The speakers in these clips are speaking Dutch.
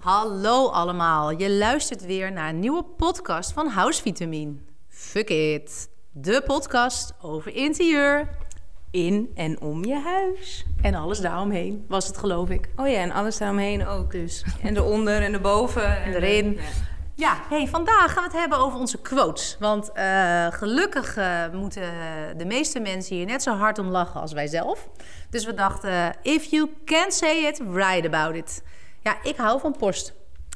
Hallo allemaal, je luistert weer naar een nieuwe podcast van House Vitamine. Fuck it, de podcast over interieur In en om je huis. en alles daaromheen, was het geloof ik. Oh ja, en alles daaromheen ook dus. En eronder en erboven. En erin. Ja. Ja, hey, vandaag gaan we het hebben over onze quotes. Want eh, gelukkig eh, moeten de meeste mensen hier net zo hard om lachen als wij zelf. Dus we dachten, if you can't say it, write about it. Ja, ik hou van post.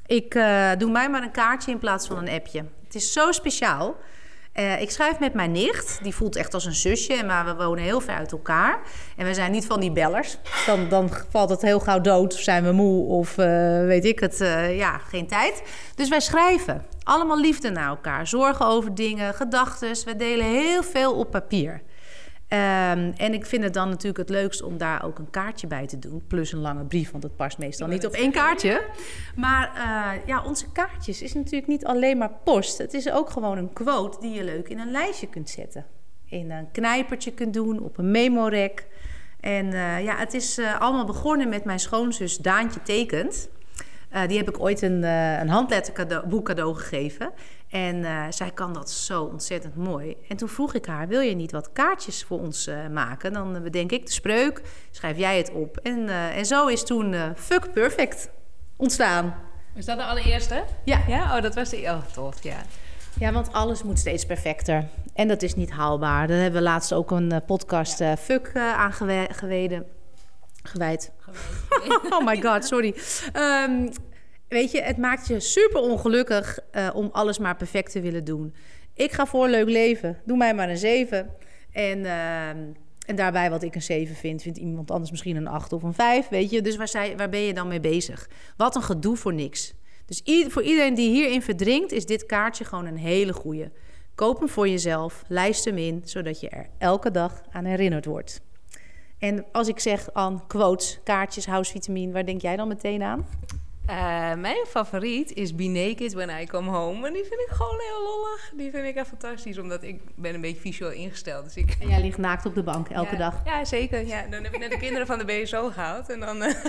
Ik eh, doe mij maar een kaartje in plaats van een appje. Het is zo speciaal. Eh, ik schrijf met mijn nicht. Die voelt echt als een zusje, maar we wonen heel ver uit elkaar. En we zijn niet van die bellers. Dan, dan valt het heel gauw dood, of zijn we moe, of eh, weet ik het, ja, geen tijd. Dus wij schrijven. Allemaal liefde naar elkaar. Zorgen over dingen, gedachten. We delen heel veel op papier. Ehm, en ik vind het dan natuurlijk het leukst om daar ook een kaartje bij te doen. Plus een lange brief, want het past meestal niet op één kaartje. Maar eh, ja, onze kaartjes is natuurlijk niet alleen maar post. Het is ook gewoon een quote die je leuk in een lijstje kunt zetten. In een knijpertje kunt doen, op een memorek. En eh, ja, het is eh, allemaal begonnen met mijn schoonzus Daantje Tekent. Die heb ik ooit een, een handletterboek cadeau gegeven. En eh, zij kan dat zo ontzettend mooi. En toen vroeg ik haar, wil je niet wat kaartjes voor ons eh, maken? Dan eh, bedenk ik de spreuk, schrijf jij het op. En, en zo is toen Fuck Perfect ontstaan. Was dat de allereerste? Ja. Ja, oh, dat was de... Oh, tof, ja. ja, want alles moet steeds perfecter. En dat is niet haalbaar. Daar hebben we laatst ook een podcast eh, Fuck aan geweden. Gewijd. Oh my god, sorry. Ehm, weet je, het maakt je super ongelukkig eh, om alles maar perfect te willen doen. Ik ga voor leuk leven. Doe mij maar een 7. En, ehm, en daarbij wat ik een 7 vind, vindt iemand anders misschien een 8 of een 5. Weet je, dus waar, zij, waar ben je dan mee bezig? Wat een gedoe voor niks. Dus voor iedereen die hierin verdrinkt, is dit kaartje gewoon een hele goeie. Koop hem voor jezelf, lijst hem in, zodat je er elke dag aan herinnerd wordt. En als ik zeg aan quotes, kaartjes, housevitamine, waar denk jij dan meteen aan? Eh, mijn favoriet is Be Naked When I Come Home. En die vind ik gewoon heel lollig. Die vind ik echt fantastisch, omdat ik ben een beetje visueel ingesteld. Dus ik... En jij ligt naakt op de bank elke ja, dag. Ja, zeker. Ja, dan heb ik net de kinderen van de BSO gehaald. En dan... eh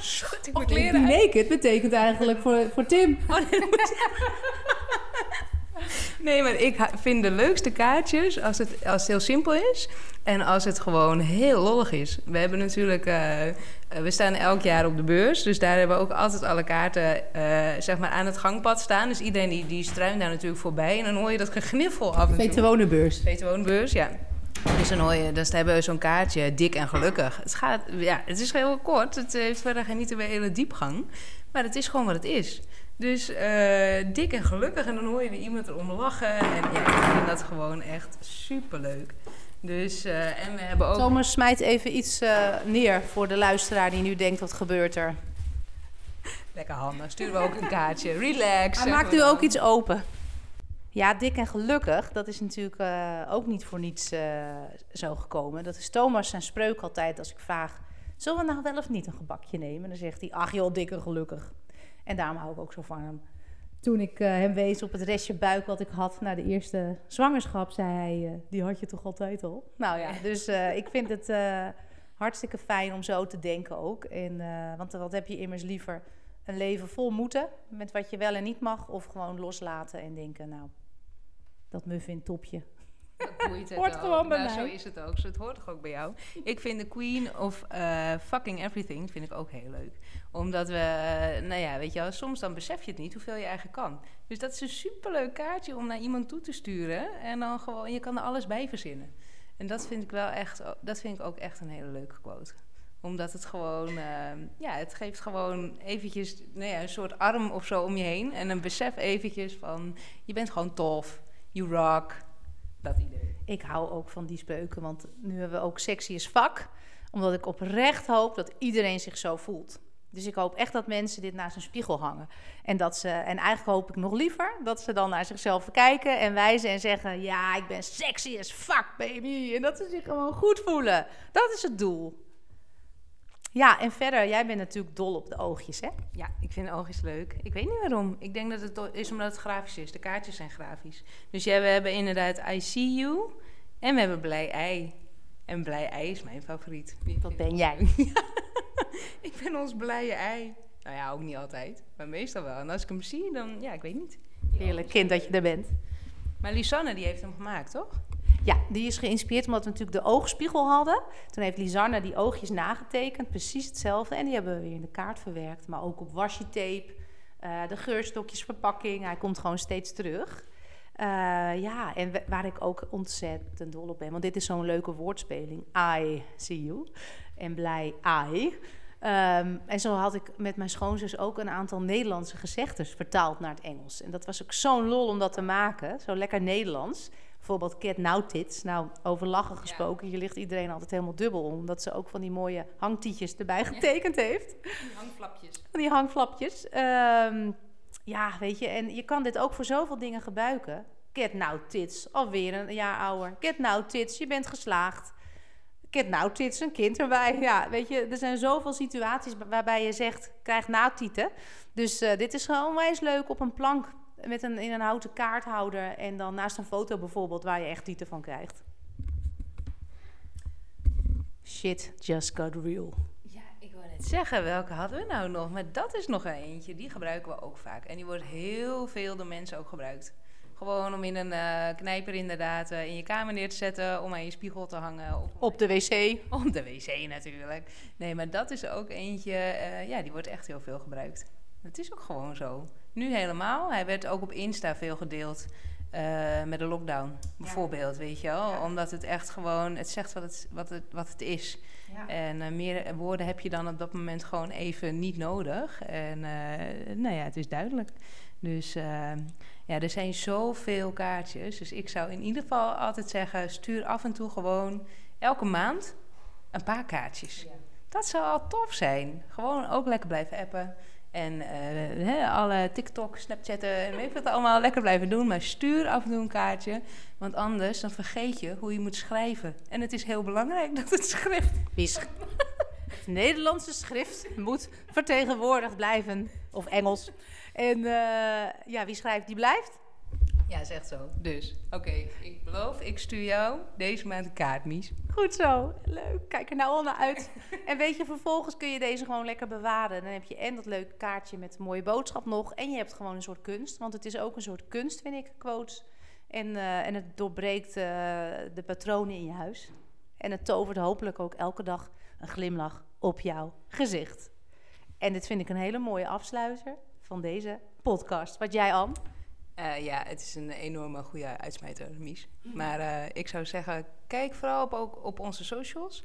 Schud ik mijn kleren uit. naked betekent eigenlijk voor, voor Tim. Oh, nee, moet- Nee, maar ik vind de leukste kaartjes als het, als het heel simpel is en als het gewoon heel lollig is. We hebben natuurlijk, eh, eh, we staan elk jaar op de beurs, dus daar hebben we ook altijd alle kaarten eh, zeg maar aan het gangpad staan. Dus iedereen die, die struint daar natuurlijk voorbij en dan hoor je dat gegniffel af en toe. Peter Wonenbeurs. Peter Woonbeurs, ja. Dus dan hoor je, dan hebben we zo'n kaartje, dik en gelukkig. Het, gaat, ja, het is heel kort, het heeft verder geen niet een hele diepgang. Maar het is gewoon wat het is. Dus eh, dik en gelukkig en dan hoor je weer iemand eronder lachen. En ja, ik vind dat gewoon echt superleuk. Dus, eh, en we hebben ook... Thomas smijt even iets eh, neer voor de luisteraar die nu denkt, wat gebeurt er? Lekker handig, sturen we ook een kaartje. Relax. Hij maakt dan. ook iets open. Ja, dik en gelukkig, dat is natuurlijk ook niet voor niets zo gekomen. Dat is Thomas zijn spreuk altijd als ik vraag... zullen we nou wel of niet een gebakje nemen? Dan zegt hij, ach joh, dik en gelukkig. En daarom hou ik ook zo van hem. Toen ik eh, hem wees op het restje buik wat ik had na de eerste zwangerschap... zei hij, eh, die had je toch altijd al? Nou ja, dus eh, ik vind het hartstikke fijn om zo te denken ook. En, want wat heb je immers liever... Een leven vol moeten, met wat je wel en niet mag, of gewoon loslaten en denken, nou, dat muffin topje. Boeit het Hoort ook. gewoon bij Nou, mij. Zo is het ook. Zo, het hoort toch ook bij jou. Ik vind de Queen of eh, Fucking Everything vind ik ook heel leuk. Omdat we, eh, nou ja, weet je wel, soms dan besef je het niet hoeveel je eigenlijk kan. Dus dat is een superleuk kaartje om naar iemand toe te sturen. En dan gewoon, je kan er alles bij verzinnen. En dat vind ik wel echt, dat vind ik ook echt een hele leuke quote omdat het gewoon, eh, ja, het geeft gewoon eventjes nou ja, een soort arm of zo om je heen. En een besef eventjes van, je bent gewoon tof, you rock, Ik hou ook van die spreuken, want nu hebben we ook sexy as fuck. Omdat ik oprecht hoop dat iedereen zich zo voelt. Dus ik hoop echt dat mensen dit naast een spiegel hangen. En, dat ze, en eigenlijk hoop ik nog liever dat ze dan naar zichzelf kijken en wijzen en zeggen... Ja, ik ben sexy as fuck, baby. En dat ze zich gewoon goed voelen. Dat is het doel. Ja, en verder, jij bent natuurlijk dol op de oogjes, hè? Ja, ik vind oogjes leuk. Ik weet niet waarom. Ik denk dat het is omdat het grafisch is. De kaartjes zijn grafisch. Dus ja, we hebben inderdaad I see you en we hebben blij ei. En blij ei is mijn favoriet. Wat ben jij? ik ben ons blije ei. Nou ja, ook niet altijd, maar meestal wel. En als ik hem zie, dan, ja, ik weet niet. Heerlijk kind dat je er bent. Maar Lisanne, die heeft hem gemaakt, toch? Ja, die is geïnspireerd omdat we natuurlijk de oogspiegel hadden. Toen heeft Lisanne die oogjes nagetekend, precies hetzelfde. En die hebben we weer in de kaart verwerkt. Maar ook op washi-tape, eh, de geurstokjes, verpakking. Hij komt gewoon steeds terug. Eh, ja, en waar ik ook ontzettend dol op ben. Want dit is zo'n leuke woordspeling. I see you. En blij I. Ehm, en zo had ik met mijn schoonzus ook een aantal Nederlandse gezegdes vertaald naar het Engels. En dat was ook zo'n lol om dat te maken. Zo lekker Nederlands. Bijvoorbeeld cat now tits. Nou, over lachen gesproken. Hier ligt iedereen altijd helemaal dubbel om. Omdat ze ook van die mooie hangtietjes erbij getekend heeft. Hangflapjes. Van die hangflapjes. Ehm, ja, weet je. En je kan dit ook voor zoveel dingen gebruiken. Cat now tits. Alweer een jaar ouder. Cat now tits. Je bent geslaagd. Cat now tits. Een kind erbij. Ja, weet je. Er zijn zoveel situaties waarbij je zegt... Krijg natieten. Dus eh, dit is gewoon onwijs leuk op een plank... Met een, in een houten kaarthouder. En dan naast een foto bijvoorbeeld... Waar je echt tieten van krijgt. Shit just got real. Ja, ik wil net zeggen, welke hadden we nou nog? Maar dat is nog een eentje, die gebruiken we ook vaak. En die wordt heel veel door mensen ook gebruikt. Gewoon om in een eh, knijper inderdaad eh, in je kamer neer te zetten, om aan je spiegel te hangen. Of Op de wc. Op de wc natuurlijk. Nee, maar dat is ook eentje, eh, ja, die wordt echt heel veel gebruikt. Het is ook gewoon zo. Nu helemaal. Hij werd ook op Insta veel gedeeld. eh, met de lockdown, bijvoorbeeld, weet je wel. Ja. Omdat het echt gewoon, het zegt wat het, wat het, wat het is. Ja. En eh, meer woorden heb je dan op dat moment gewoon even niet nodig. En eh, nou ja, het is duidelijk. Dus ja, er zijn zoveel kaartjes. Dus ik zou in ieder geval altijd zeggen: stuur af en toe gewoon elke maand een paar kaartjes. Dat zou al tof zijn. Gewoon ook lekker blijven appen. En eh, alle TikTok, Snapchatten en weet ik wat allemaal lekker blijven doen. Maar stuur af en toe een kaartje. Want anders dan vergeet je hoe je moet schrijven. En het is heel belangrijk dat het schrift het Nederlandse schrift moet vertegenwoordigd blijven. Of Engels. En eh, ja, wie schrijft, die blijft. Ja, is echt zo. Dus, oké, ik beloof, ik stuur jou deze maand een kaart, Mies. Goed zo. Leuk. Kijk er nou al naar uit. en weet je, vervolgens kun je deze gewoon lekker bewaren. Dan heb je en dat leuke kaartje met een mooie boodschap nog. En je hebt gewoon een soort kunst. Want het is ook een soort kunst, vind ik, quotes. En, eh, en het doorbreekt eh, de patronen in je huis. En het tovert hopelijk ook elke dag een glimlach op jouw gezicht. En dit vind ik een hele mooie afsluiter van deze podcast. Wat jij, Anne? Eh, ja, het is een enorme goede uitsmijter, Mies. Maar eh, ik zou zeggen, kijk vooral op, ook op onze socials.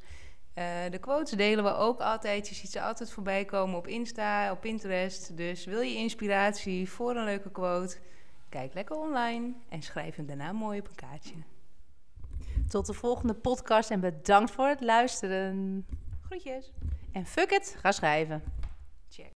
Eh, de quotes delen we ook altijd. Je ziet ze altijd voorbij komen op Insta, op Pinterest. Dus wil je inspiratie voor een leuke quote? Kijk lekker online en schrijf hem daarna mooi op een kaartje. Tot de volgende podcast en bedankt voor het luisteren. Groetjes! En fuck it, ga schrijven.